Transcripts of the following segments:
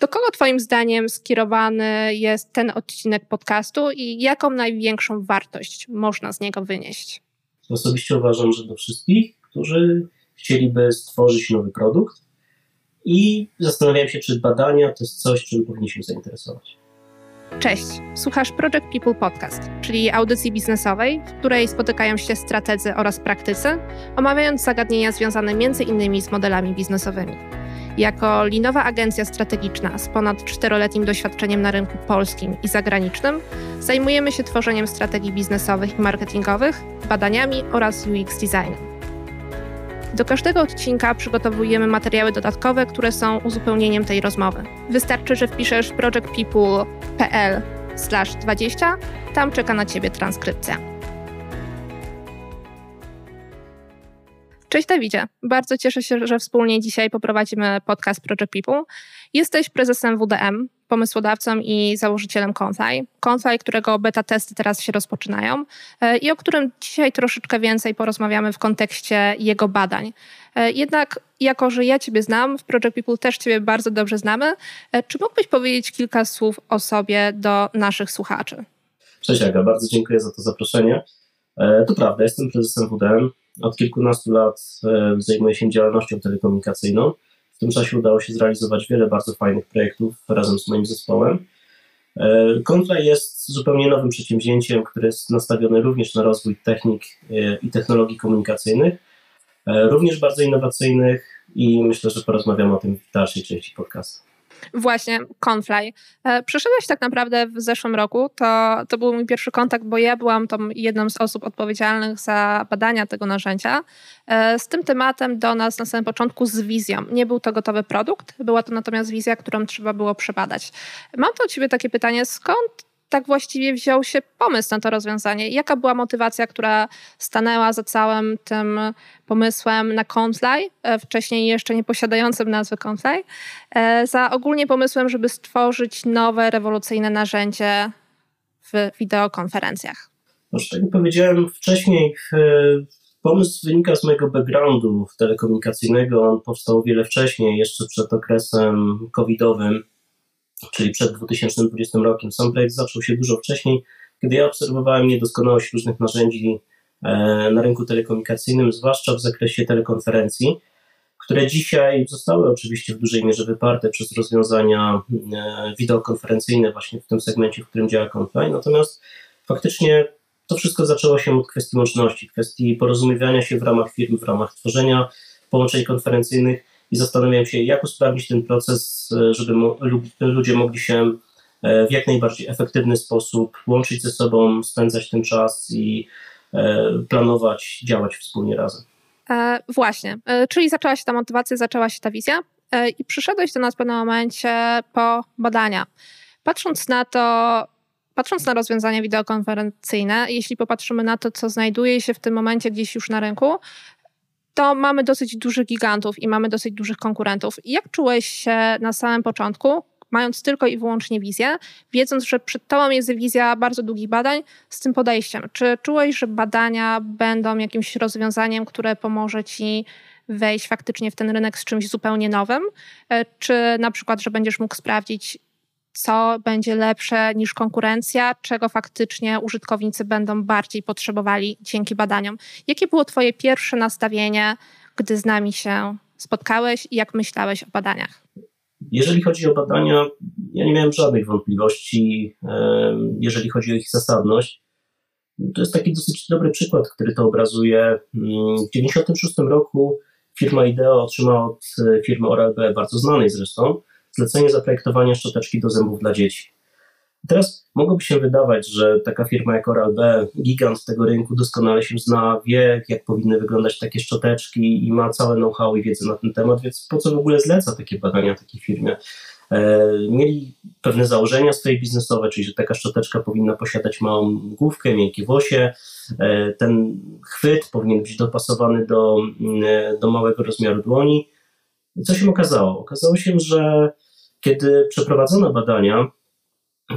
Do kogo Twoim zdaniem skierowany jest ten odcinek podcastu i jaką największą wartość można z niego wynieść? Osobiście uważam, że do wszystkich, którzy chcieliby stworzyć nowy produkt i zastanawiam się, czy badania to jest coś, czym powinniśmy zainteresować. Cześć, słuchasz Project People Podcast, czyli audycji biznesowej, w której spotykają się strategzy oraz praktycy, omawiając zagadnienia związane m.in. z modelami biznesowymi. Jako linowa agencja strategiczna z ponad czteroletnim doświadczeniem na rynku polskim i zagranicznym, zajmujemy się tworzeniem strategii biznesowych i marketingowych, badaniami oraz UX designem. Do każdego odcinka przygotowujemy materiały dodatkowe, które są uzupełnieniem tej rozmowy. Wystarczy, że wpiszesz projectpeople.pl 20, tam czeka na Ciebie transkrypcja. Cześć Dawidzie, bardzo cieszę się, że wspólnie dzisiaj poprowadzimy podcast Project People. Jesteś prezesem WDM, pomysłodawcą i założycielem Confly. Confly, którego beta testy teraz się rozpoczynają e, i o którym dzisiaj troszeczkę więcej porozmawiamy w kontekście jego badań. E, jednak jako, że ja Ciebie znam, w Project People też Ciebie bardzo dobrze znamy, e, czy mógłbyś powiedzieć kilka słów o sobie do naszych słuchaczy? Cześć Aga, bardzo dziękuję za to zaproszenie. To prawda, jestem prezesem WDM. Od kilkunastu lat zajmuję się działalnością telekomunikacyjną. W tym czasie udało się zrealizować wiele bardzo fajnych projektów razem z moim zespołem. Kontra e, jest zupełnie nowym przedsięwzięciem, które jest nastawione również na rozwój technik e, i technologii komunikacyjnych, e, również bardzo innowacyjnych i myślę, że porozmawiamy o tym w dalszej części podcastu. Właśnie, Confly. E, Przeszedłeś tak naprawdę w zeszłym roku. To, to był mój pierwszy kontakt, bo ja byłam tą jedną z osób odpowiedzialnych za badania tego narzędzia. E, z tym tematem do nas na samym początku z wizją. Nie był to gotowy produkt, była to natomiast wizja, którą trzeba było przebadać. Mam do Ciebie takie pytanie, skąd tak właściwie wziął się pomysł na to rozwiązanie? Jaka była motywacja, która stanęła za całym tym pomysłem na Confly, e, wcześniej jeszcze nie posiadającym nazwy Confly, e, za ogólnie pomysłem, żeby stworzyć nowe, rewolucyjne narzędzie w wideokonferencjach? No, tak jak powiedziałem wcześniej, e, pomysł wynika z mojego backgroundu telekomunikacyjnego. On powstał wiele wcześniej, jeszcze przed okresem covidowym czyli przed 2020 rokiem. Sam projekt zaczął się dużo wcześniej, kiedy ja obserwowałem niedoskonałość różnych narzędzi e, na rynku telekomunikacyjnym, zwłaszcza w zakresie telekonferencji, które dzisiaj zostały oczywiście w dużej mierze wyparte przez rozwiązania e, wideokonferencyjne właśnie w tym segmencie, w którym działa Confine. Natomiast faktycznie to wszystko zaczęło się od kwestii łączności, kwestii porozumiewania się w ramach firm, w ramach tworzenia połączeń konferencyjnych i zastanawiałem się, jak usprawnić ten proces, e, żeby ludzie mogli się e, w jak najbardziej efektywny sposób łączyć ze sobą, spędzać ten czas i e, planować, działać wspólnie razem. E, właśnie, e, czyli zaczęła się ta motywacja, zaczęła się ta wizja e, i przyszedłeś do nas w pewnym momencie po badania. Patrząc na to, patrząc na rozwiązania wideokonferencyjne, jeśli popatrzymy na to, co znajduje się w tym momencie gdzieś już na rynku, to mamy dosyć dużych gigantów i mamy dosyć dużych konkurentów. Jak czułeś się na samym początku, mając tylko i wyłącznie wizję, wiedząc, że przed tobą jest wizja bardzo długich badań z tym podejściem? Czy czułeś, że badania będą jakimś rozwiązaniem, które pomoże ci wejść faktycznie w ten rynek z czymś zupełnie nowym? E, czy na przykład, że będziesz mógł sprawdzić, co będzie lepsze niż konkurencja, czego faktycznie użytkownicy będą bardziej potrzebowali dzięki badaniom. Jakie było Twoje pierwsze nastawienie, gdy z nami się spotkałeś i jak myślałeś o badaniach? Jeżeli chodzi o badania, ja nie miałem żadnych wątpliwości, jeżeli chodzi o ich zasadność. To jest taki dosyć dobry przykład, który to obrazuje. Mm, w 1996 roku firma IDEO otrzymała od firmy Oral-B, bardzo znanej zresztą, zlecenie zaprojektowania szczoteczki do zębów dla dzieci. Teraz mogłoby się wydawać, że taka firma jak Oral-B, gigant tego rynku, doskonale się zna, wie, jak powinny wyglądać takie szczoteczki i ma całe know-how i wiedzę na ten temat, więc po co w ogóle zleca takie badania takiej firmie? E, mieli pewne założenia swoje biznesowe, czyli że taka szczoteczka powinna posiadać małą główkę, miękkie włosie, e, ten chwyt powinien być dopasowany do, mm, do małego rozmiaru dłoni. I co się okazało? Okazało się, że kiedy przeprowadzono badania,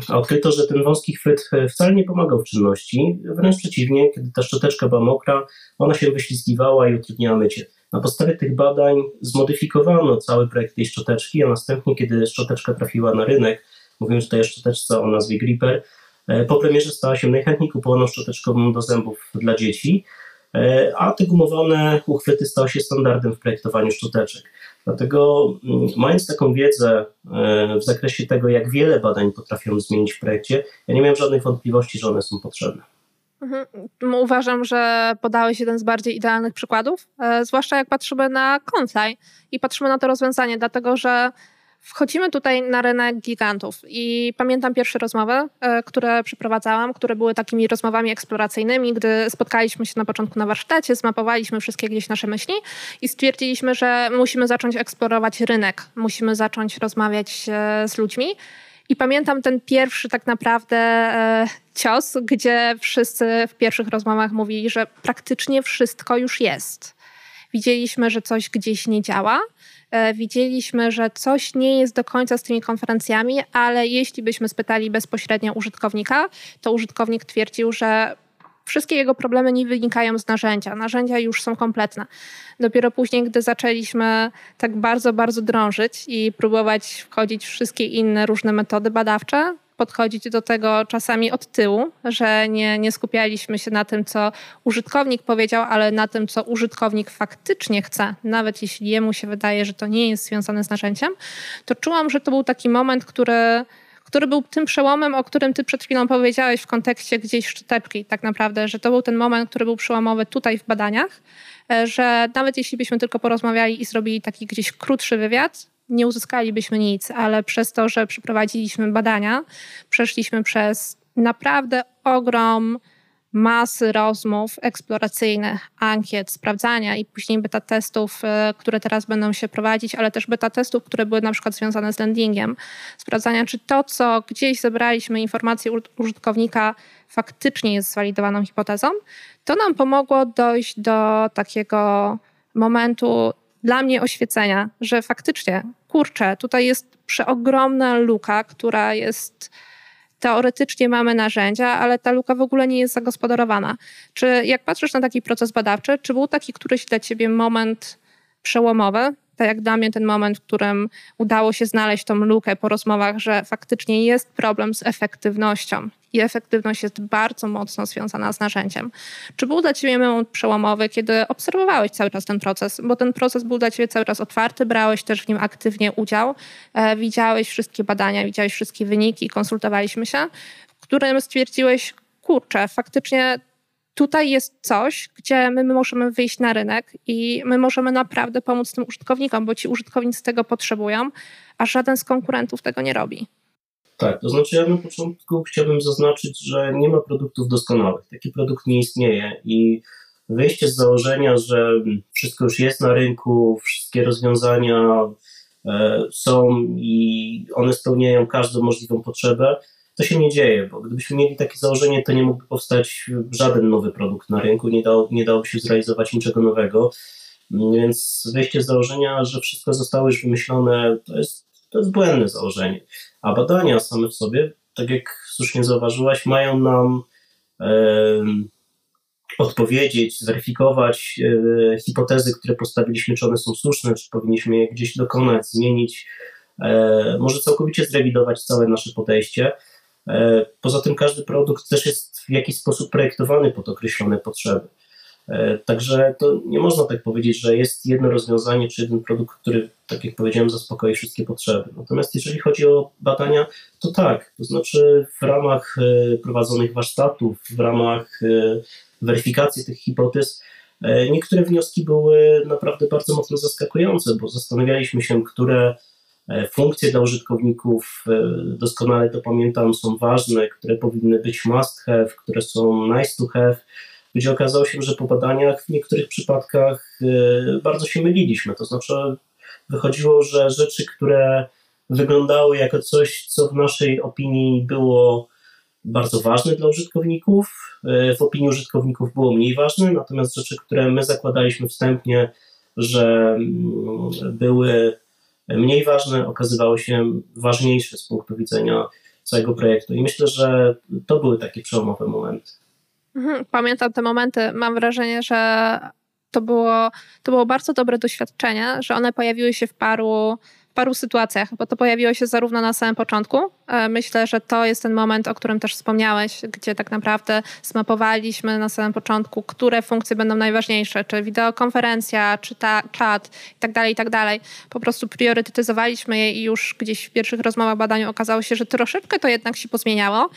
odkryto, że ten wąski chwyt wcale nie pomagał w czynności, wręcz przeciwnie, kiedy ta szczoteczka była mokra, ona się wyślizgiwała i utrudniała mycie. Na podstawie tych badań zmodyfikowano cały projekt tej szczoteczki, a następnie, kiedy szczoteczka trafiła na rynek, mówimy tutaj o szczoteczce o nazwie Gripper, e, po premierze stała się najchętniej kupowaną szczoteczką do zębów dla dzieci, e, a te gumowane uchwyty stały się standardem w projektowaniu szczoteczek. Dlatego, mm, mając taką wiedzę e, w zakresie tego, jak wiele badań potrafią zmienić w projekcie, ja nie miałem żadnych wątpliwości, że one są potrzebne. Mhm. Uważam, że podałeś jeden z bardziej idealnych przykładów, e, zwłaszcza jak patrzymy na Confly i patrzymy na to rozwiązanie, dlatego że Wchodzimy tutaj na rynek gigantów i pamiętam pierwsze rozmowy, e, które przeprowadzałam, które były takimi rozmowami eksploracyjnymi, gdy spotkaliśmy się na początku na warsztacie, zmapowaliśmy wszystkie gdzieś nasze myśli i stwierdziliśmy, że musimy zacząć eksplorować rynek, musimy zacząć rozmawiać e, z ludźmi. I pamiętam ten pierwszy tak naprawdę e, cios, gdzie wszyscy w pierwszych rozmowach mówili, że praktycznie wszystko już jest. Widzieliśmy, że coś gdzieś nie działa, widzieliśmy, że coś nie jest do końca z tymi konferencjami, ale jeśli byśmy spytali bezpośrednio użytkownika, to użytkownik twierdził, że wszystkie jego problemy nie wynikają z narzędzia. Narzędzia już są kompletne. Dopiero później, gdy zaczęliśmy tak bardzo, bardzo drążyć i próbować wchodzić w wszystkie inne różne metody badawcze, podchodzić do tego czasami od tyłu, że nie, nie skupialiśmy się na tym, co użytkownik powiedział, ale na tym, co użytkownik faktycznie chce, nawet jeśli jemu się wydaje, że to nie jest związane z narzędziem, to czułam, że to był taki moment, który który był tym przełomem, o którym ty przed chwilą powiedziałeś w kontekście gdzieś szczoteczki, tak naprawdę, że to był ten moment, który był przełomowy tutaj w badaniach, e, że nawet jeśli byśmy tylko porozmawiali i zrobili taki gdzieś krótszy wywiad, nie uzyskalibyśmy nic, ale przez to, że przeprowadziliśmy badania, przeszliśmy przez naprawdę ogrom masy rozmów eksploracyjnych, ankiet, sprawdzania i później beta testów, e, które teraz będą się prowadzić, ale też beta testów, które były na przykład związane z landingiem. Sprawdzania, czy to, co gdzieś zebraliśmy informacje użytkownika, faktycznie jest zwalidowaną hipotezą, to nam pomogło dojść do takiego momentu dla mnie oświecenia, że faktycznie, kurczę, tutaj jest przeogromna luka, która jest teoretycznie mamy narzędzia, ale ta luka w ogóle nie jest zagospodarowana. Czy jak patrzysz na taki proces badawczy, czy był taki któryś dla ciebie moment przełomowy, tak jak dla mnie ten moment, w którym udało się znaleźć tą lukę po rozmowach, że faktycznie jest problem z efektywnością i efektywność jest bardzo mocno związana z narzędziem. Czy był dla Ciebie moment przełomowy, kiedy obserwowałeś cały czas ten proces, bo ten proces był dla Ciebie cały czas otwarty, brałeś też w nim aktywnie udział, e, widziałeś wszystkie badania, widziałeś wszystkie wyniki, konsultowaliśmy się, w którym stwierdziłeś, kurczę, faktycznie tutaj jest coś, gdzie my, my możemy wyjść na rynek i my możemy naprawdę pomóc tym użytkownikom, bo ci użytkownicy tego potrzebują, a żaden z konkurentów tego nie robi. Tak, to znaczy ja na początku chciałbym zaznaczyć, że nie ma produktów doskonałych. Taki produkt nie istnieje i wyjście z założenia, że wszystko już jest na rynku, wszystkie rozwiązania e, są i one spełniają każdą możliwą potrzebę, to się nie dzieje, bo gdybyśmy mieli takie założenie, to nie mógłby powstać żaden nowy produkt na rynku, nie, dało, nie dałoby się zrealizować niczego nowego. Więc wyjście z założenia, że wszystko zostało już wymyślone, to jest, to jest błędne założenie. A badania same w sobie, tak jak słusznie zauważyłaś, mają nam e, odpowiedzieć, zweryfikować e, hipotezy, które postawiliśmy, czy one są słuszne, czy powinniśmy je gdzieś dokonać, zmienić, e, może całkowicie zrewidować całe nasze podejście. E, poza tym każdy produkt też jest w jakiś sposób projektowany pod określone potrzeby. E, także to nie można tak powiedzieć, że jest jedno rozwiązanie czy jeden produkt, który, tak jak powiedziałem, zaspokoi wszystkie potrzeby. Natomiast jeżeli chodzi o badania, to tak, to znaczy w ramach e, prowadzonych warsztatów, w ramach weryfikacji tych hipotez, niektóre wnioski były naprawdę bardzo mocno zaskakujące, bo zastanawialiśmy się, które E, funkcje dla użytkowników, e, doskonale to pamiętam, są ważne, które powinny być must have, które są nice to have, gdzie okazało się, że po badaniach w niektórych przypadkach e, bardzo się myliliśmy. To znaczy, wychodziło, że rzeczy, które wyglądały jako coś, co w naszej opinii było bardzo ważne dla użytkowników, w opinii użytkowników było mniej ważne, natomiast rzeczy, które my zakładaliśmy wstępnie, że mm, były mniej ważne okazywały się ważniejsze z punktu widzenia całego projektu. I myślę, że to były takie przełomowe momenty. Mhm, pamiętam te momenty. Mam wrażenie, że to było, to było bardzo dobre doświadczenie, że one pojawiły się w paru paru sytuacjach, bo to pojawiło się zarówno na samym początku. E, myślę, że to jest ten moment, o którym też wspomniałeś, gdzie tak naprawdę zmapowaliśmy na samym początku, które funkcje będą najważniejsze, czy wideokonferencja, czy ta, czat tak. Tak po prostu priorytetyzowaliśmy je i już gdzieś w pierwszych rozmowach, badaniu okazało się, że troszeczkę to jednak się pozmieniało,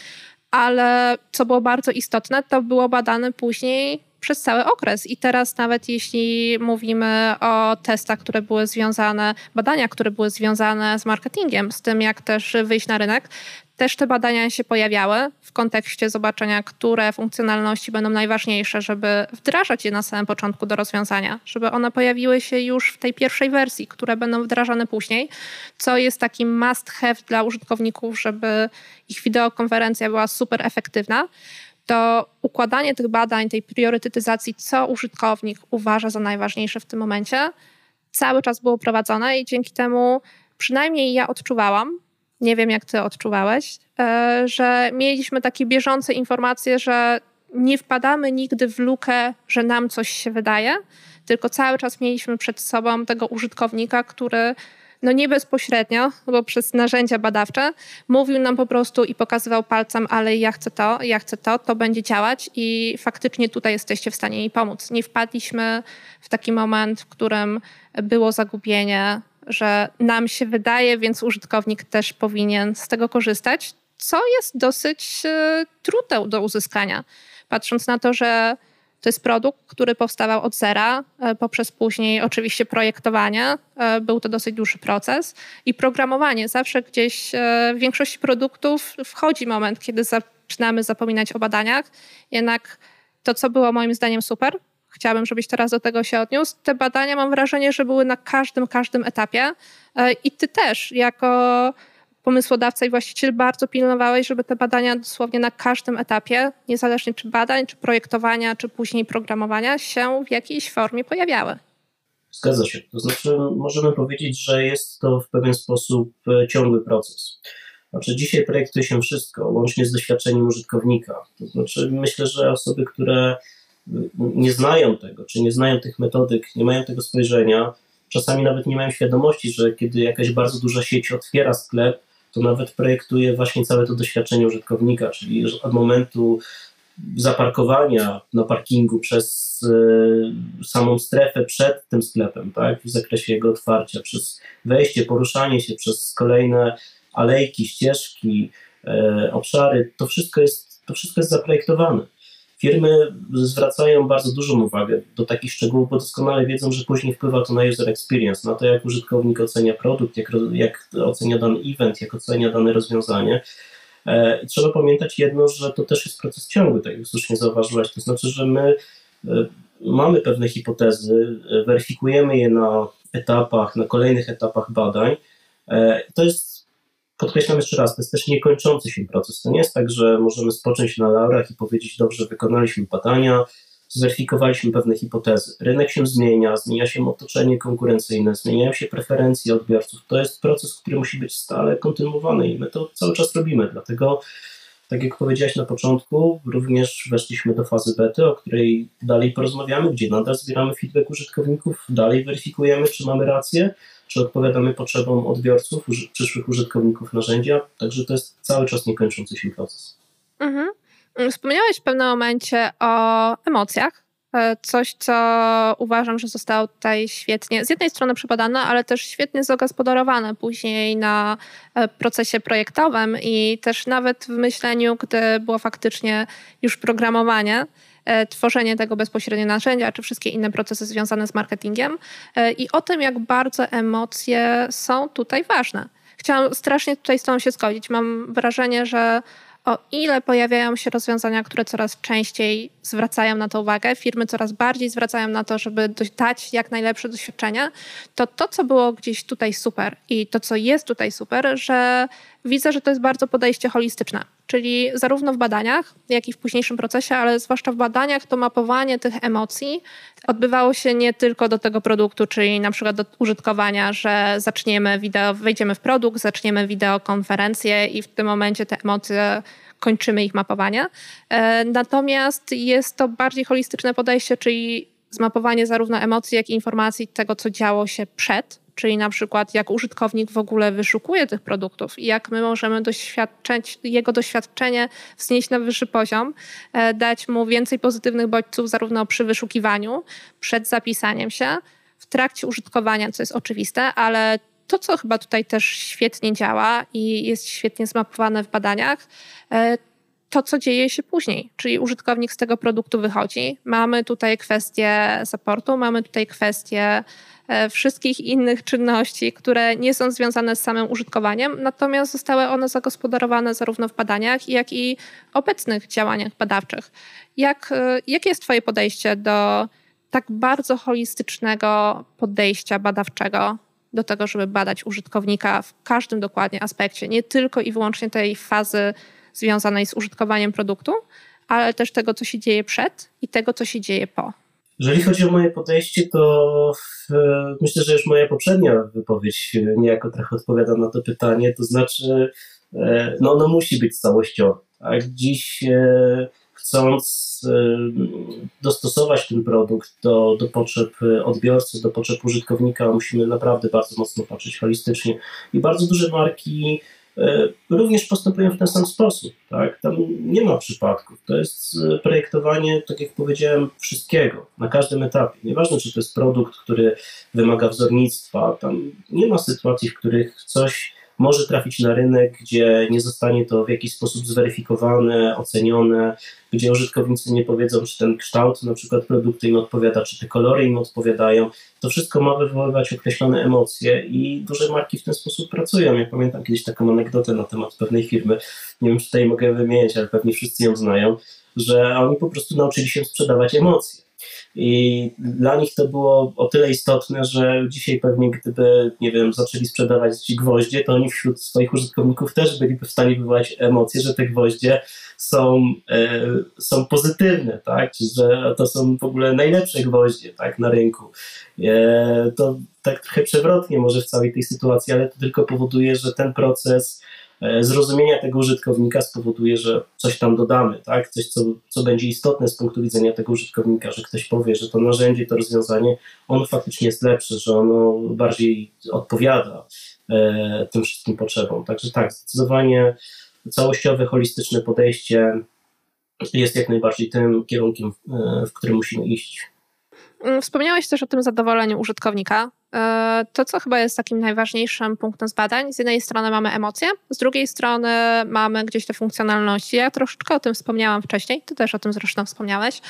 ale co było bardzo istotne, to było badane później przez cały okres. I teraz nawet jeśli mówimy o testach, które były związane, badania, które były związane z marketingiem, z tym jak też wyjść na rynek, też te badania się pojawiały w kontekście zobaczenia, które funkcjonalności będą najważniejsze, żeby wdrażać je na samym początku do rozwiązania, żeby one pojawiły się już w tej pierwszej wersji, które będą wdrażane później, co jest taki must have dla użytkowników, żeby ich wideokonferencja była super efektywna to układanie tych badań, tej priorytetyzacji, co użytkownik uważa za najważniejsze w tym momencie, cały czas było prowadzone i dzięki temu przynajmniej ja odczuwałam, nie wiem jak ty odczuwałeś, e, że mieliśmy takie bieżące informacje, że nie wpadamy nigdy w lukę, że nam coś się wydaje, tylko cały czas mieliśmy przed sobą tego użytkownika, który no nie bezpośrednio, bo przez narzędzia badawcze mówił nam po prostu i pokazywał palcem, ale ja chcę to, ja chcę to, to będzie działać i faktycznie tutaj jesteście w stanie mi pomóc. Nie wpadliśmy w taki moment, w którym było zagubienie, że nam się wydaje, więc użytkownik też powinien z tego korzystać, co jest dosyć e, trudne do uzyskania. Patrząc na to, że to jest produkt, który powstawał od zera, e, poprzez później oczywiście projektowanie. E, był to dosyć dłuższy proces. I programowanie. Zawsze gdzieś e, w większości produktów wchodzi moment, kiedy zaczynamy zapominać o badaniach. Jednak to, co było moim zdaniem super, chciałabym, żebyś teraz do tego się odniósł. Te badania mam wrażenie, że były na każdym, każdym etapie. I ty też, jako pomysłodawca i właściciel bardzo pilnowałeś, żeby te badania dosłownie na każdym etapie, niezależnie czy badań, czy projektowania, czy później programowania, się w jakiejś formie pojawiały. Zgadza się. To znaczy, możemy powiedzieć, że jest to w pewien sposób e, ciągły proces. Znaczy, dzisiaj projektuje się wszystko, łącznie z doświadczeniem użytkownika. To znaczy, myślę, że osoby, które nie znają tego, czy nie znają tych metodyk, nie mają tego spojrzenia, czasami nawet nie mają świadomości, że kiedy jakaś bardzo duża sieć otwiera sklep, to nawet projektuje właśnie całe to doświadczenie użytkownika, czyli od momentu zaparkowania na parkingu przez y, samą strefę przed tym sklepem, tak, w zakresie jego otwarcia, przez wejście, poruszanie się przez kolejne alejki, ścieżki, y, obszary, to wszystko jest, to wszystko jest zaprojektowane. Firmy zwracają bardzo dużą uwagę do takich szczegółów, bo doskonale wiedzą, że później wpływa to na user experience, na to, jak użytkownik ocenia produkt, jak, jak ocenia dany event, jak ocenia dane rozwiązanie. E, I trzeba pamiętać jedno, że to też jest proces ciągły, tak jak słusznie zauważyłaś, to znaczy, że my e, mamy pewne hipotezy, e, weryfikujemy je na etapach, na kolejnych etapach badań. To jest podkreślam jeszcze raz, to jest też niekończący się proces. To nie jest tak, że możemy spocząć na laurach i powiedzieć, dobrze, wykonaliśmy badania, zweryfikowaliśmy pewne hipotezy. Rynek się zmienia, zmienia się otoczenie konkurencyjne, zmieniają się preferencje odbiorców. To jest proces, który musi być stale kontynuowany i my to cały czas robimy. Dlatego, tak jak powiedziałeś na początku, również weszliśmy do fazy bety, o której dalej porozmawiamy, gdzie nadal zbieramy feedback użytkowników, dalej weryfikujemy, czy mamy rację czy odpowiadamy potrzebom odbiorców, przyszłych użytkowników narzędzia. Także to jest cały czas niekończący się proces. Mhm. Wspomniałeś w pewnym momencie o emocjach. E, coś, co uważam, że zostało tutaj świetnie, z jednej strony przebadane, ale też świetnie zagospodarowane później na e, procesie projektowym i też nawet w myśleniu, gdy było faktycznie już programowanie. E, tworzenie tego bezpośrednio narzędzia, czy wszystkie inne procesy związane z marketingiem i o tym, jak bardzo emocje są tutaj ważne. Chciałam strasznie tutaj z tą się zgodzić. Mam wrażenie, że o ile pojawiają się rozwiązania, które coraz częściej zwracają na to uwagę, firmy coraz bardziej zwracają na to, żeby dać jak najlepsze doświadczenia, to to, co było gdzieś tutaj super i to, co jest tutaj super, że widzę, że to jest bardzo podejście holistyczne. Czyli zarówno w badaniach, jak i w późniejszym procesie, ale zwłaszcza w badaniach, to mapowanie tych emocji odbywało się nie tylko do tego produktu, czyli na przykład do użytkowania, że zaczniemy wideo, wejdziemy w produkt, zaczniemy wideokonferencję i w tym momencie te emocje kończymy ich mapowanie. E, natomiast jest to bardziej holistyczne podejście, czyli zmapowanie zarówno emocji, jak i informacji tego, co działo się przed, czyli na przykład jak użytkownik w ogóle wyszukuje tych produktów i jak my możemy jego doświadczenie wznieść na wyższy poziom, e, dać mu więcej pozytywnych bodźców zarówno przy wyszukiwaniu, przed zapisaniem się, w trakcie użytkowania, co jest oczywiste, ale to, co chyba tutaj też świetnie działa i jest świetnie zmapowane w badaniach, e, to, co dzieje się później, czyli użytkownik z tego produktu wychodzi. Mamy tutaj kwestię supportu, mamy tutaj kwestię e, wszystkich innych czynności, które nie są związane z samym użytkowaniem, natomiast zostały one zagospodarowane zarówno w badaniach, jak i obecnych działaniach badawczych. Jak, e, jakie jest Twoje podejście do tak bardzo holistycznego podejścia badawczego do tego, żeby badać użytkownika w każdym dokładnie aspekcie, nie tylko i wyłącznie tej fazy związanej z użytkowaniem produktu, ale też tego, co się dzieje przed i tego, co się dzieje po. Jeżeli chodzi o moje podejście, to myślę, że już moja poprzednia wypowiedź niejako trochę odpowiada na to pytanie, to znaczy, e, no ono musi być całościowe. Tak? Dziś e, chcąc e, dostosować ten produkt do, do potrzeb odbiorcy, do potrzeb użytkownika, musimy naprawdę bardzo mocno patrzeć holistycznie. I bardzo duże marki również postępują w ten sam sposób. Tak? Tam nie ma przypadków. To jest e, projektowanie, tak jak powiedziałem, wszystkiego na każdym etapie. Nieważne, czy to jest produkt, który wymaga wzornictwa, tam nie ma sytuacji, w których coś może trafić na rynek, gdzie nie zostanie to w jakiś sposób zweryfikowane, ocenione, gdzie użytkownicy nie powiedzą, czy ten kształt na przykład produktu im odpowiada, czy te kolory im odpowiadają. To wszystko ma wywoływać określone emocje i duże marki w ten sposób pracują. Ja pamiętam kiedyś taką anegdotę na temat pewnej firmy, nie wiem, czy tutaj mogę wymieniać, ale pewnie wszyscy ją znają, że oni po prostu nauczyli się sprzedawać emocje. I dla nich to było o tyle istotne, że dzisiaj pewnie gdyby, nie wiem, zaczęli sprzedawać gwoździe, to oni wśród swoich użytkowników też byliby w stanie wywołać emocje, że te gwoździe są, e, są pozytywne, tak? że to są w ogóle najlepsze gwoździe tak, na rynku. E, to tak trochę przewrotnie może w całej tej sytuacji, ale to tylko powoduje, że ten proces zrozumienia tego użytkownika spowoduje, że coś tam dodamy, tak? Coś, co, co będzie istotne z punktu widzenia tego użytkownika, że ktoś powie, że to narzędzie, to rozwiązanie, ono faktycznie jest lepsze, że ono bardziej odpowiada e, tym wszystkim potrzebom. Także tak, zdecydowanie całościowe, holistyczne podejście jest jak najbardziej tym kierunkiem, e, w którym musimy iść. Mm, wspomniałeś też o tym zadowoleniu użytkownika. E, to, co chyba jest takim najważniejszym punktem z badań, z jednej strony mamy emocje, z drugiej strony mamy gdzieś te funkcjonalności. Ja troszeczkę o tym wspomniałam wcześniej, ty też o tym zresztą wspomniałeś,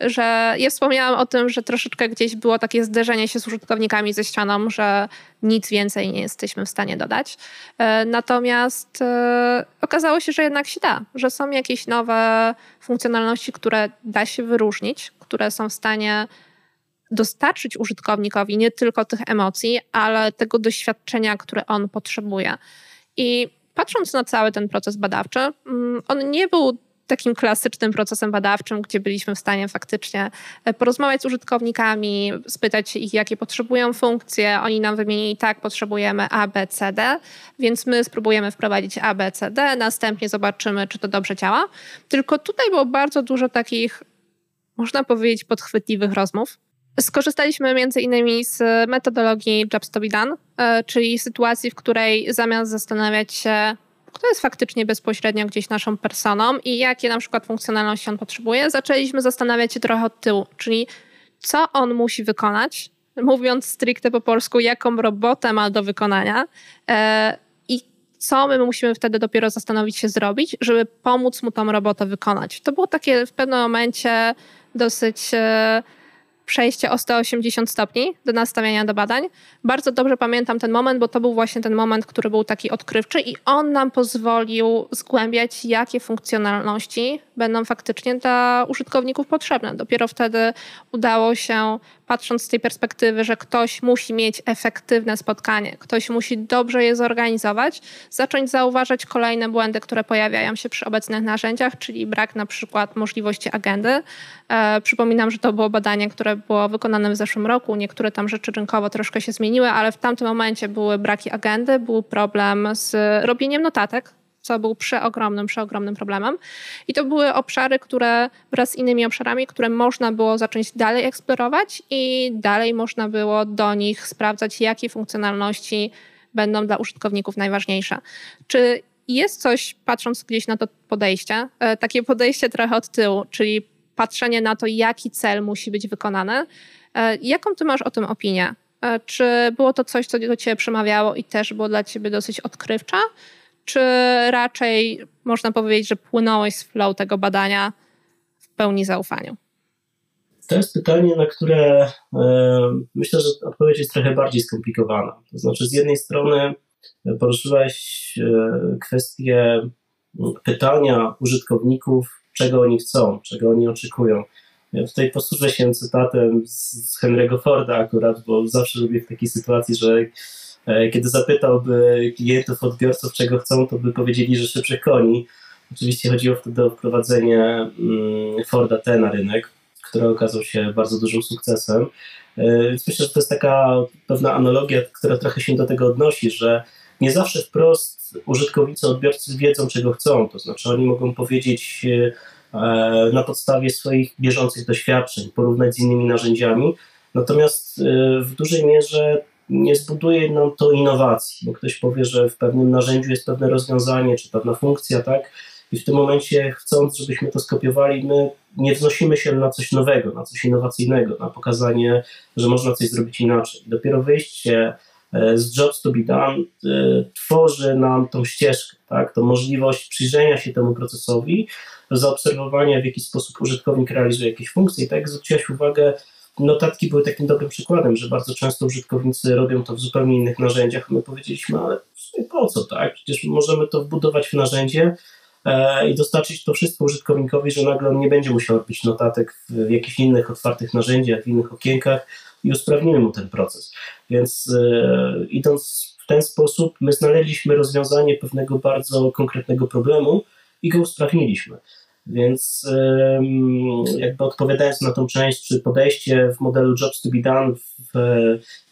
że ja wspomniałam o tym, że troszeczkę gdzieś było takie zderzenie się z użytkownikami ze ścianą, że nic więcej nie jesteśmy w stanie dodać. E, natomiast e, okazało się, że jednak się da, że są jakieś nowe funkcjonalności, które da się wyróżnić, które są w stanie dostarczyć użytkownikowi nie tylko tych emocji, ale tego doświadczenia, które on potrzebuje. I patrząc na cały ten proces badawczy, mm, on nie był takim klasycznym procesem badawczym, gdzie byliśmy w stanie faktycznie e, porozmawiać z użytkownikami, spytać ich, jakie potrzebują funkcje. Oni nam wymienili, tak, potrzebujemy A, B, C, D, więc my spróbujemy wprowadzić A, B, C, D, następnie zobaczymy, czy to dobrze działa. Tylko tutaj było bardzo dużo takich, można powiedzieć, podchwytliwych rozmów, Skorzystaliśmy między innymi z metodologii Jobs to be done, czyli sytuacji, w której zamiast zastanawiać się, kto jest faktycznie bezpośrednio gdzieś naszą personą i jakie na przykład funkcjonalności on potrzebuje, zaczęliśmy zastanawiać się trochę od tyłu, czyli co on musi wykonać, mówiąc stricte po polsku, jaką robotę ma do wykonania e, i co my musimy wtedy dopiero zastanowić się zrobić, żeby pomóc mu tą robotę wykonać. To było takie w pewnym momencie dosyć e, przejście o 180 stopni do nastawienia do badań. Bardzo dobrze pamiętam ten moment, bo to był właśnie ten moment, który był taki odkrywczy i on nam pozwolił zgłębiać, jakie funkcjonalności będą faktycznie dla użytkowników potrzebne. Dopiero wtedy udało się patrząc z tej perspektywy, że ktoś musi mieć efektywne spotkanie, ktoś musi dobrze je zorganizować, zacząć zauważać kolejne błędy, które pojawiają się przy obecnych narzędziach, czyli brak na przykład możliwości agendy. E, przypominam, że to było badanie, które było wykonane w zeszłym roku. Niektóre tam rzeczy rynkowo troszkę się zmieniły, ale w tamtym momencie były braki agendy, był problem z robieniem notatek co był przeogromnym, przeogromnym problemem. I to były obszary, które wraz z innymi obszarami, które można było zacząć dalej eksplorować i dalej można było do nich sprawdzać, jakie funkcjonalności będą dla użytkowników najważniejsze. Czy jest coś, patrząc gdzieś na to podejście, e, takie podejście trochę od tyłu, czyli patrzenie na to, jaki cel musi być wykonany. E, jaką ty masz o tym opinię? E, czy było to coś, co do ciebie przemawiało i też było dla ciebie dosyć odkrywcze? Czy raczej można powiedzieć, że płynąłeś z flow tego badania w pełni zaufaniu? To jest pytanie, na które e, myślę, że odpowiedź jest trochę bardziej skomplikowana. To znaczy, z jednej strony poruszyłeś kwestię pytania użytkowników, czego oni chcą, czego oni oczekują. Ja tutaj posłużę się cytatem z Henry'ego Forda akurat, bo zawsze lubię w takiej sytuacji, że e, kiedy zapytałby klientów, odbiorców, czego chcą, to by powiedzieli, że szybszych koni. Oczywiście chodziło wtedy o wprowadzenie mm, Forda T na rynek, który okazał się bardzo dużym sukcesem. E, więc myślę, że to jest taka pewna analogia, która trochę się do tego odnosi, że nie zawsze wprost użytkownicy, odbiorcy wiedzą, czego chcą. To znaczy, oni mogą powiedzieć e, na podstawie swoich bieżących doświadczeń, porównać z innymi narzędziami, natomiast e, w dużej mierze nie zbuduje nam to innowacji, bo ktoś powie, że w pewnym narzędziu jest pewne rozwiązanie, czy pewna funkcja, tak? I w tym momencie, chcąc, żebyśmy to skopiowali, my nie wznosimy się na coś nowego, na coś innowacyjnego, na pokazanie, że można coś zrobić inaczej. Dopiero wyjście E, z Jobs to be done e, tworzy nam tą ścieżkę, tak? tą możliwość przyjrzenia się temu procesowi, zaobserwowania w jaki sposób użytkownik realizuje jakieś funkcje. I tak jak zwróciłaś uwagę, notatki były takim dobrym przykładem, że bardzo często użytkownicy robią to w zupełnie innych narzędziach. My powiedzieliśmy, ale po co, tak? Przecież możemy to wbudować w narzędzie e, i dostarczyć to wszystko użytkownikowi, że nagle on nie będzie musiał robić notatek w jakichś innych otwartych narzędziach, w innych okienkach, i usprawnimy mu ten proces. Więc e, idąc w ten sposób, my znaleźliśmy rozwiązanie pewnego bardzo konkretnego problemu i go usprawniliśmy. Więc e, jakby odpowiadając na tą część, czy podejście w modelu Jobs to be done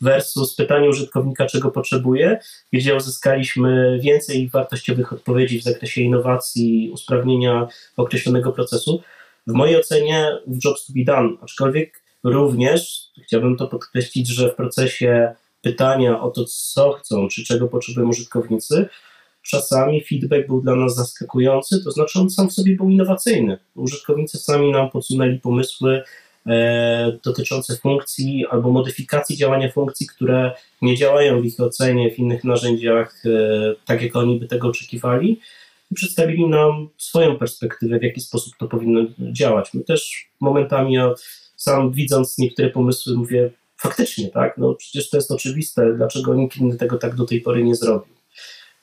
versus pytanie użytkownika, czego potrzebuje, gdzie uzyskaliśmy więcej wartościowych odpowiedzi w zakresie innowacji, usprawnienia określonego procesu. W mojej ocenie w Jobs to be done, aczkolwiek Również chciałbym to podkreślić, że w procesie pytania o to, co chcą, czy czego potrzebują użytkownicy, czasami feedback był dla nas zaskakujący, to znaczy on sam w sobie był innowacyjny. Użytkownicy sami nam podsunęli pomysły e, dotyczące funkcji albo modyfikacji działania funkcji, które nie działają w ich ocenie w innych narzędziach e, tak, jak oni by tego oczekiwali. I przedstawili nam swoją perspektywę, w jaki sposób to powinno działać. My też momentami sam widząc niektóre pomysły mówię, faktycznie, tak, no przecież to jest oczywiste, dlaczego nikt inny tego tak do tej pory nie zrobił.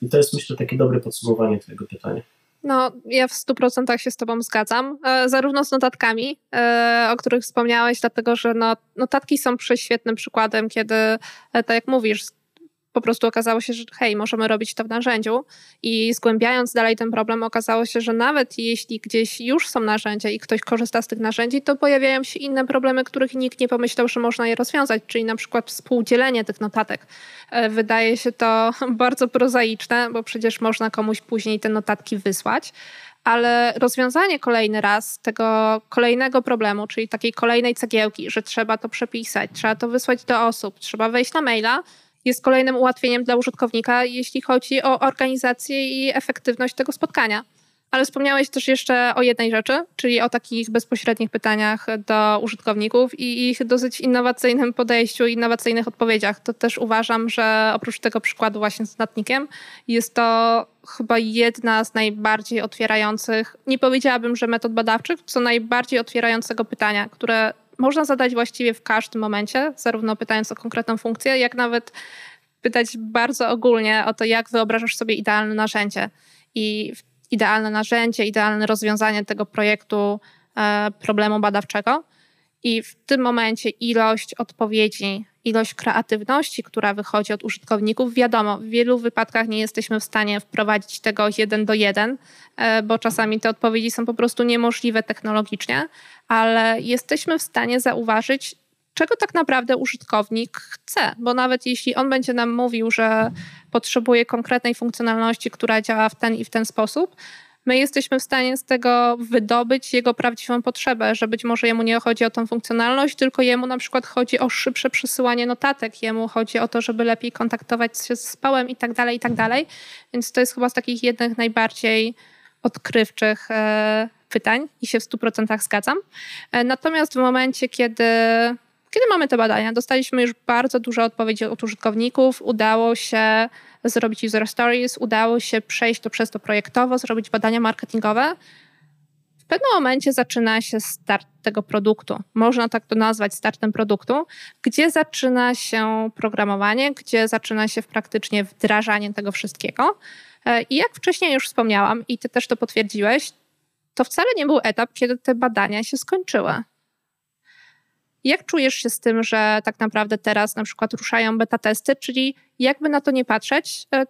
I to jest myślę takie dobre podsumowanie Twojego pytania. No, ja w 100% się z Tobą zgadzam, e, zarówno z notatkami, e, o których wspomniałeś, dlatego że no, notatki są prześwietnym przykładem, kiedy, e, tak jak mówisz, po prostu okazało się, że hej, możemy robić to w narzędziu. I zgłębiając dalej ten problem, okazało się, że nawet jeśli gdzieś już są narzędzia i ktoś korzysta z tych narzędzi, to pojawiają się inne problemy, których nikt nie pomyślał, że można je rozwiązać, czyli na przykład współdzielenie tych notatek. E, wydaje się to bardzo prozaiczne, bo przecież można komuś później te notatki wysłać, ale rozwiązanie kolejny raz tego kolejnego problemu, czyli takiej kolejnej cegiełki, że trzeba to przepisać, trzeba to wysłać do osób, trzeba wejść na maila, jest kolejnym ułatwieniem dla użytkownika, jeśli chodzi o organizację i efektywność tego spotkania. Ale wspomniałeś też jeszcze o jednej rzeczy, czyli o takich bezpośrednich pytaniach do użytkowników i ich dosyć innowacyjnym podejściu, innowacyjnych odpowiedziach. To też uważam, że oprócz tego przykładu właśnie z natnikiem, jest to chyba jedna z najbardziej otwierających, nie powiedziałabym, że metod badawczych, co najbardziej otwierającego pytania, które można zadać właściwie w każdym momencie, zarówno pytając o konkretną funkcję, jak nawet pytać bardzo ogólnie o to, jak wyobrażasz sobie idealne narzędzie. I idealne narzędzie, idealne rozwiązanie tego projektu, e, problemu badawczego. I w tym momencie ilość odpowiedzi, ilość kreatywności, która wychodzi od użytkowników, wiadomo, w wielu wypadkach nie jesteśmy w stanie wprowadzić tego jeden do jeden, e, bo czasami te odpowiedzi są po prostu niemożliwe technologicznie, ale jesteśmy w stanie zauważyć czego tak naprawdę użytkownik chce, bo nawet jeśli on będzie nam mówił, że potrzebuje konkretnej funkcjonalności, która działa w ten i w ten sposób, my jesteśmy w stanie z tego wydobyć jego prawdziwą potrzebę, że być może jemu nie chodzi o tą funkcjonalność, tylko jemu na przykład chodzi o szybsze przesyłanie notatek, jemu chodzi o to, żeby lepiej kontaktować się z zespołem i tak dalej, i tak dalej. Więc to jest chyba z takich jednych najbardziej odkrywczych e, pytań i się w 100% zgadzam. E, natomiast w momencie, kiedy kiedy mamy te badania, dostaliśmy już bardzo dużo odpowiedzi od użytkowników, udało się zrobić user stories, udało się przejść to przez to projektowo, zrobić badania marketingowe. W pewnym momencie zaczyna się start tego produktu. Można tak to nazwać startem produktu, gdzie zaczyna się programowanie, gdzie zaczyna się praktycznie wdrażanie tego wszystkiego. E, I jak wcześniej już wspomniałam, i ty też to potwierdziłeś, to wcale nie był etap, kiedy te badania się skończyły. Jak czujesz się z tym, że tak naprawdę teraz na przykład ruszają beta testy, czyli jakby na to nie patrzeć, e,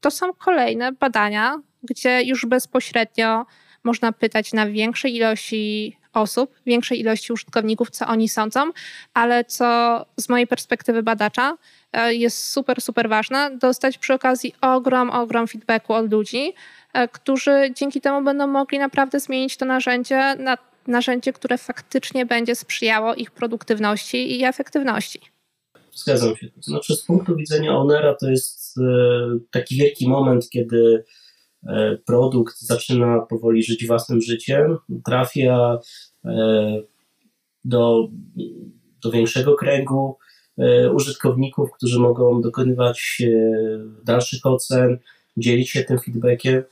to są kolejne badania, gdzie już bezpośrednio można pytać na większej ilości osób, większej ilości użytkowników, co oni sądzą, ale co z mojej perspektywy badacza e, jest super, super ważne, dostać przy okazji ogrom, ogrom feedbacku od ludzi, e, którzy dzięki temu będą mogli naprawdę zmienić to narzędzie na narzędzie, które faktycznie będzie sprzyjało ich produktywności i efektywności. Zgadzam się. Znaczy, z punktu widzenia Onera to jest e, taki wielki moment, kiedy e, produkt zaczyna powoli żyć własnym życiem, trafia e, do, do większego kręgu użytkowników, którzy mogą dokonywać dalszych ocen, dzielić się tym feedbackiem.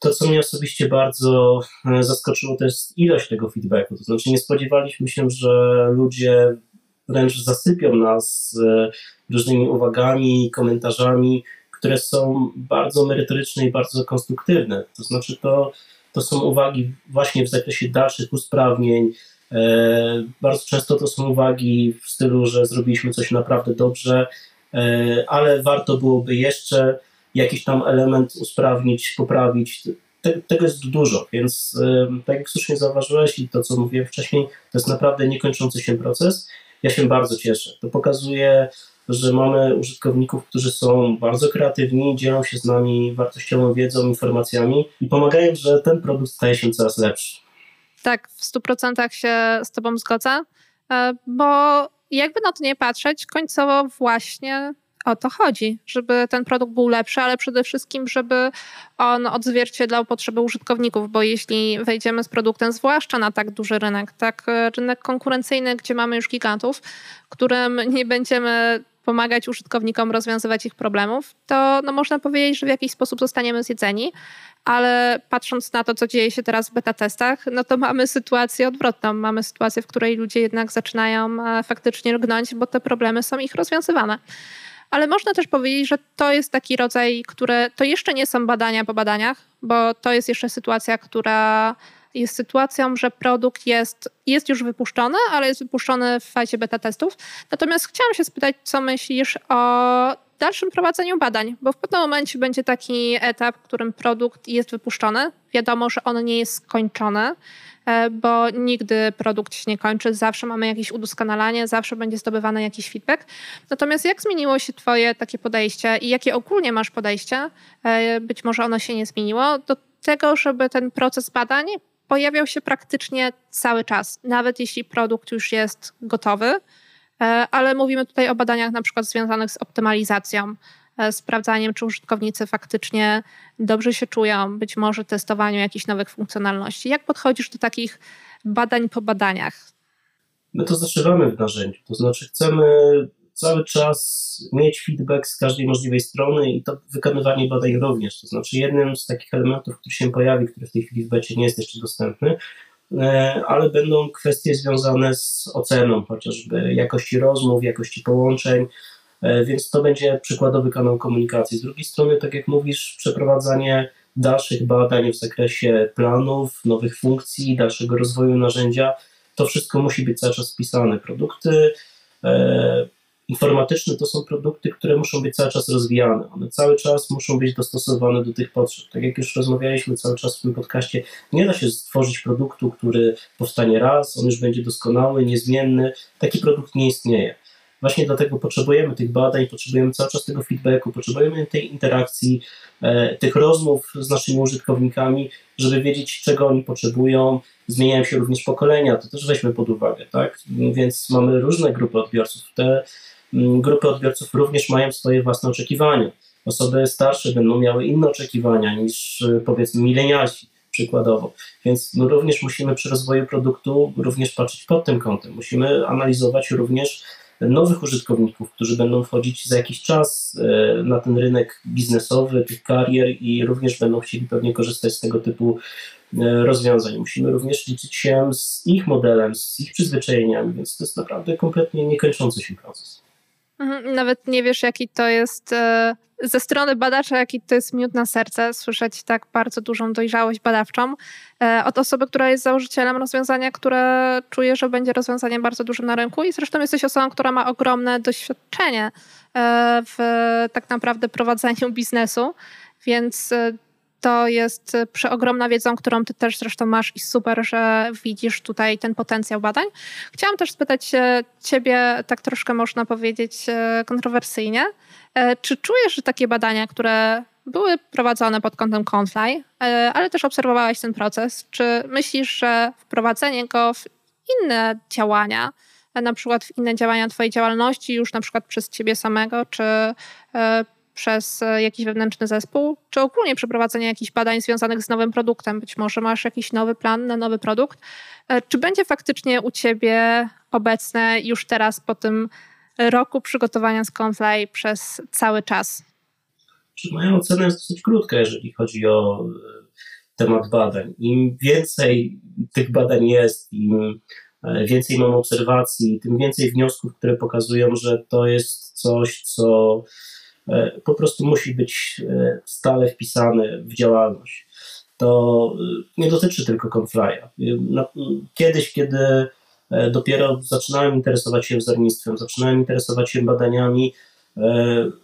To, co mnie osobiście bardzo e, zaskoczyło, to jest ilość tego feedbacku. To znaczy, nie spodziewaliśmy się, że ludzie wręcz zasypią nas e, różnymi uwagami, komentarzami, które są bardzo merytoryczne i bardzo konstruktywne. To znaczy, to, to są uwagi właśnie w zakresie dalszych usprawnień. E, bardzo często to są uwagi w stylu, że zrobiliśmy coś naprawdę dobrze, ale warto byłoby jeszcze jakiś tam element usprawnić, poprawić. Te, tego jest dużo, więc tak jak słusznie zauważyłeś i to, co mówiłem wcześniej, to jest naprawdę niekończący się proces. Ja się bardzo cieszę. To pokazuje, że mamy użytkowników, którzy są bardzo kreatywni, dzielą się z nami wartościową wiedzą, informacjami i pomagają, że ten produkt staje się coraz lepszy. Tak, w 100% się z Tobą zgodzę, e, bo jakby na to nie patrzeć, końcowo właśnie o to chodzi, żeby ten produkt był lepszy, ale przede wszystkim, żeby on odzwierciedlał potrzeby użytkowników, bo jeśli wejdziemy z produktem, zwłaszcza na tak duży rynek, tak e, rynek konkurencyjny, gdzie mamy już gigantów, którym nie będziemy pomagać użytkownikom rozwiązywać ich problemów, to no można powiedzieć, że w jakiś sposób zostaniemy zjedzeni, ale patrząc na to, co dzieje się teraz w beta testach, no to mamy sytuację odwrotną. Mamy sytuację, w której ludzie jednak zaczynają e, faktycznie rgnąć, bo te problemy są ich rozwiązywane ale można też powiedzieć, że to jest taki rodzaj, które to jeszcze nie są badania po badaniach, bo to jest jeszcze sytuacja, która jest sytuacją, że produkt jest, jest już wypuszczony, ale jest wypuszczony w fazie beta testów. Natomiast chciałam się spytać, co myślisz o dalszym prowadzeniu badań, bo w pewnym momencie będzie taki etap, w którym produkt jest wypuszczony. Wiadomo, że on nie jest skończony, e, bo nigdy produkt się nie kończy, zawsze mamy jakieś udoskonalanie, zawsze będzie zdobywany jakiś feedback. Natomiast jak zmieniło się Twoje takie podejście i jakie ogólnie masz podejście, e, być może ono się nie zmieniło, do tego, żeby ten proces badań pojawiał się praktycznie cały czas, nawet jeśli produkt już jest gotowy ale mówimy tutaj o badaniach na przykład związanych z optymalizacją, e, sprawdzaniem, czy użytkownicy faktycznie dobrze się czują, być może testowaniu jakichś nowych funkcjonalności. Jak podchodzisz do takich badań po badaniach? My to zaczynamy w narzędziu, to znaczy chcemy cały czas mieć feedback z każdej możliwej strony i to wykonywanie badań również. To znaczy jednym z takich elementów, który się pojawi, który w tej chwili w becie nie jest jeszcze dostępny, E, ale będą kwestie związane z oceną chociażby jakości rozmów, jakości połączeń, e, więc to będzie przykładowy kanał komunikacji. Z drugiej strony, tak jak mówisz, przeprowadzanie dalszych badań w zakresie planów, nowych funkcji, dalszego rozwoju narzędzia, to wszystko musi być cały czas wpisane. Produkty e, informatyczne to są produkty, które muszą być cały czas rozwijane. One cały czas muszą być dostosowane do tych potrzeb. Tak jak już rozmawialiśmy cały czas w tym podcaście, nie da się stworzyć produktu, który powstanie raz, on już będzie doskonały, niezmienny. Taki produkt nie istnieje. Właśnie dlatego potrzebujemy tych badań, potrzebujemy cały czas tego feedbacku, potrzebujemy tej interakcji, e, tych rozmów z naszymi użytkownikami, żeby wiedzieć, czego oni potrzebują. Zmieniają się również pokolenia, to też weźmy pod uwagę, tak? Więc mamy różne grupy odbiorców. Te grupy odbiorców również mają swoje własne oczekiwania. Osoby starsze będą miały inne oczekiwania niż e, powiedzmy milenialsi przykładowo. Więc my również musimy przy rozwoju produktu również patrzeć pod tym kątem. Musimy analizować również nowych użytkowników, którzy będą wchodzić za jakiś czas e, na ten rynek biznesowy, tych karier i również będą chcieli pewnie korzystać z tego typu e, rozwiązań. Musimy również liczyć się z ich modelem, z ich przyzwyczajeniami, więc to jest naprawdę kompletnie niekończący się proces. Mhm, nawet nie wiesz, jaki to jest e, ze strony badacza, jaki to jest miód na serce, słyszeć tak bardzo dużą dojrzałość badawczą e, od osoby, która jest założycielem rozwiązania, które czuje, że będzie rozwiązaniem bardzo dużym na rynku. I zresztą jesteś osobą, która ma ogromne doświadczenie e, w tak naprawdę prowadzeniu biznesu, więc to jest e, przeogromna wiedza, którą ty też zresztą masz i super, że widzisz tutaj ten potencjał badań. Chciałam też spytać ciebie, tak troszkę można powiedzieć e, kontrowersyjnie, czy czujesz, że takie badania, które były prowadzone pod kątem Confly, ale też obserwowałeś ten proces, czy myślisz, że wprowadzenie go w inne działania, na przykład w inne działania twojej działalności, już na przykład przez ciebie samego, czy przez e, jakiś wewnętrzny zespół, czy ogólnie przeprowadzenie jakichś badań związanych z nowym produktem. Być może masz jakiś nowy plan na nowy produkt. E, czy będzie faktycznie u Ciebie obecne już teraz po tym roku przygotowania z przez cały czas? Moja ocena jest dosyć krótka, jeżeli chodzi o e, temat badań. Im więcej tych badań jest, im więcej mam obserwacji, tym więcej wniosków, które pokazują, że to jest coś, co po prostu musi być e, stale wpisany w działalność. To e, nie dotyczy tylko Confly'a. Kiedyś, kiedy dopiero zaczynałem interesować się wzornictwem, zaczynałem interesować się badaniami,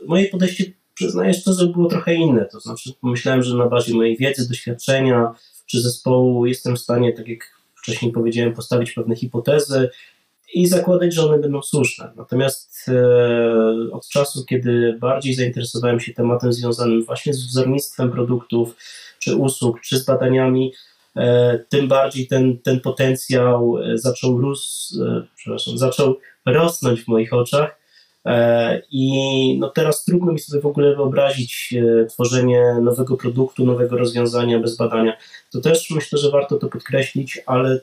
moje podejście, przyznaję szczerze, było trochę inne. To znaczy, pomyślałem, że na bazie mojej wiedzy, doświadczenia czy zespołu jestem w stanie, tak jak wcześniej powiedziałem, postawić pewne hipotezy, i zakładać, że one będą słuszne. Natomiast e, od czasu, kiedy bardziej zainteresowałem się tematem związanym właśnie z wzornictwem produktów, czy usług, czy z badaniami, e, tym bardziej ten, ten potencjał e, zaczął, rósł, e, zaczął rosnąć w moich oczach I no teraz trudno mi sobie w ogóle wyobrazić e, tworzenie nowego produktu, nowego rozwiązania bez badania. To też myślę, że warto to podkreślić, ale e,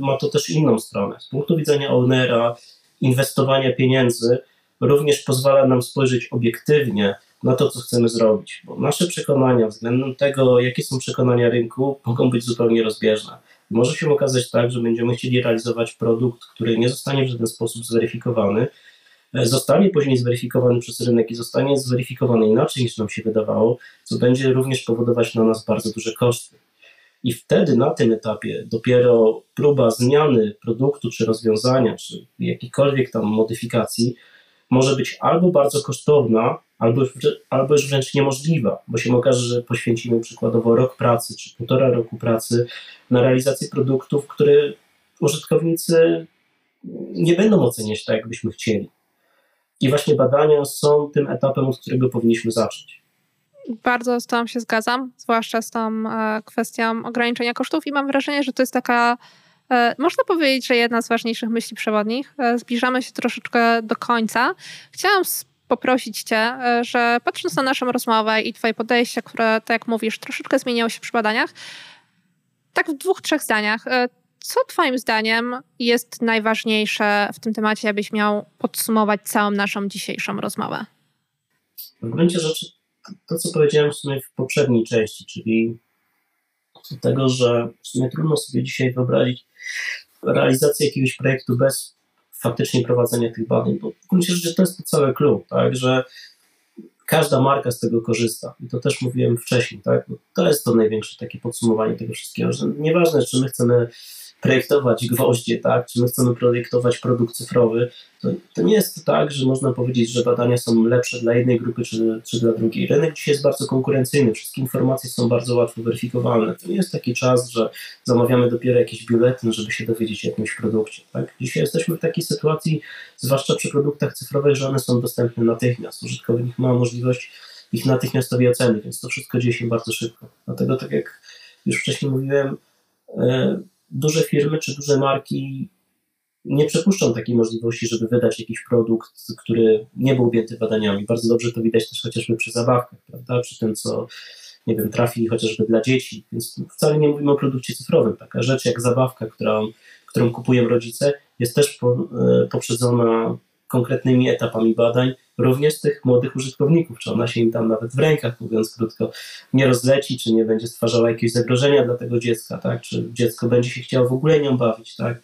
ma to też inną stronę. Z punktu widzenia ownera, inwestowania pieniędzy również pozwala nam spojrzeć obiektywnie na to, co chcemy zrobić, bo nasze przekonania względem tego, jakie są przekonania rynku, mogą być zupełnie rozbieżne. Może się okazać tak, że będziemy chcieli realizować produkt, który nie zostanie w żaden sposób zweryfikowany, E, zostanie później zweryfikowany przez rynek i zostanie zweryfikowany inaczej niż nam się wydawało, co będzie również powodować na nas bardzo duże koszty. I wtedy na tym etapie dopiero próba zmiany produktu czy rozwiązania, czy jakiejkolwiek tam modyfikacji może być albo bardzo kosztowna, albo, albo już wręcz niemożliwa, bo się okaże, że poświęcimy przykładowo rok pracy czy półtora roku pracy na realizację produktów, które użytkownicy nie będą oceniać tak, jakbyśmy chcieli. I właśnie badania są tym etapem, od którego powinniśmy zacząć. Bardzo z tą się zgadzam, zwłaszcza z tą e, kwestią ograniczenia kosztów i mam wrażenie, że to jest taka, e, można powiedzieć, że jedna z ważniejszych myśli przewodnich. E, zbliżamy się troszeczkę do końca. Chciałam poprosić Cię, że patrząc na naszą rozmowę i Twoje podejście, które, tak jak mówisz, troszeczkę zmieniło się przy badaniach, tak w dwóch, trzech zdaniach, co Twoim zdaniem jest najważniejsze w tym temacie, abyś miał podsumować całą naszą dzisiejszą rozmowę? W gruncie rzeczy to, co powiedziałem w sumie w poprzedniej części, czyli tego, że w sumie trudno sobie dzisiaj wyobrazić realizację jakiegoś projektu bez faktycznie prowadzenia tych badań, bo w gruncie rzeczy to jest to cały klub, tak, że każda marka z tego korzysta. I to też mówiłem wcześniej, tak? to jest to największe takie podsumowanie tego wszystkiego, że nieważne, czy my chcemy projektować gwoździe, tak? czy my chcemy projektować produkt cyfrowy, to, to nie jest tak, że można powiedzieć, że badania są lepsze dla jednej grupy czy, czy dla drugiej. Rynek dzisiaj jest bardzo konkurencyjny, wszystkie informacje są bardzo łatwo weryfikowalne. To nie jest taki czas, że zamawiamy dopiero jakiś biuletyn, żeby się dowiedzieć o jakimś produkcie. Tak? Dzisiaj jesteśmy w takiej sytuacji, zwłaszcza przy produktach cyfrowych, że one są dostępne natychmiast. Użytkownik ma możliwość ich natychmiastowej oceny, więc to wszystko dzieje się bardzo szybko. Dlatego, tak jak już wcześniej mówiłem, e, duże firmy czy duże marki nie przepuszczą takiej możliwości, żeby wydać jakiś produkt, który nie był objęty badaniami. Bardzo dobrze to widać też chociażby przy zabawkach, prawda? Przy tym, co nie wiem, trafi chociażby dla dzieci. Więc wcale nie mówimy o produkcie cyfrowym. Taka rzecz jak zabawka, którą, którą kupują rodzice, jest też e, poprzedzona konkretnymi etapami badań, również tych młodych użytkowników, czy ona się im tam nawet w rękach, mówiąc krótko, nie rozleci, czy nie będzie stwarzała jakiegoś zagrożenia dla tego dziecka, tak? czy dziecko będzie się chciało w ogóle nią bawić, tak?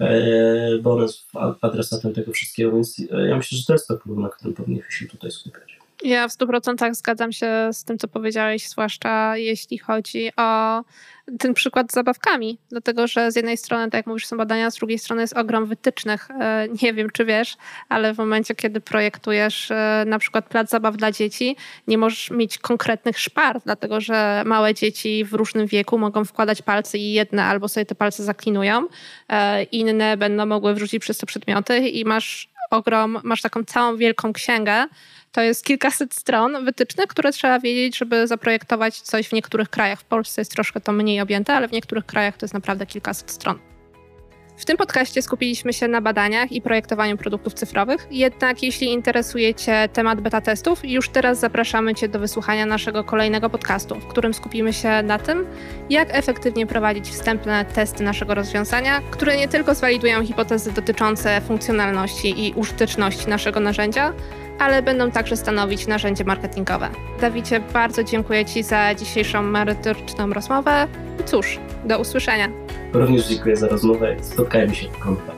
E, bo ona jest adresatem tego wszystkiego, więc ja myślę, że to jest to klucz, na którym powinniśmy się tutaj skupiać. Ja w 100% zgadzam się z tym, co powiedziałeś, zwłaszcza jeśli chodzi o ten przykład z zabawkami, dlatego że z jednej strony, tak jak mówisz, są badania, z drugiej strony jest ogrom wytycznych. E, nie wiem, czy wiesz, ale w momencie, kiedy projektujesz e, na przykład plac zabaw dla dzieci, nie możesz mieć konkretnych szpar, dlatego że małe dzieci w różnym wieku mogą wkładać palce i jedne albo sobie te palce zaklinują, e, inne będą mogły wrzucić przez to przedmioty i masz ogrom, masz taką całą wielką księgę, to jest kilkaset stron wytycznych, które trzeba wiedzieć, żeby zaprojektować coś w niektórych krajach. W Polsce jest troszkę to mniej objęte, ale w niektórych krajach to jest naprawdę kilkaset stron. W tym podcaście skupiliśmy się na badaniach i projektowaniu produktów cyfrowych. Jednak jeśli interesuje Cię temat beta testów, już teraz zapraszamy Cię do wysłuchania naszego kolejnego podcastu, w którym skupimy się na tym, jak efektywnie prowadzić wstępne testy naszego rozwiązania, które nie tylko zwalidują hipotezy dotyczące funkcjonalności i użyteczności naszego narzędzia, ale będą także stanowić narzędzie marketingowe. Dawidzie, bardzo dziękuję Ci za dzisiejszą merytoryczną rozmowę. I cóż, do usłyszenia. Również dziękuję za rozmowę. Spotkajmy się w kontaktach.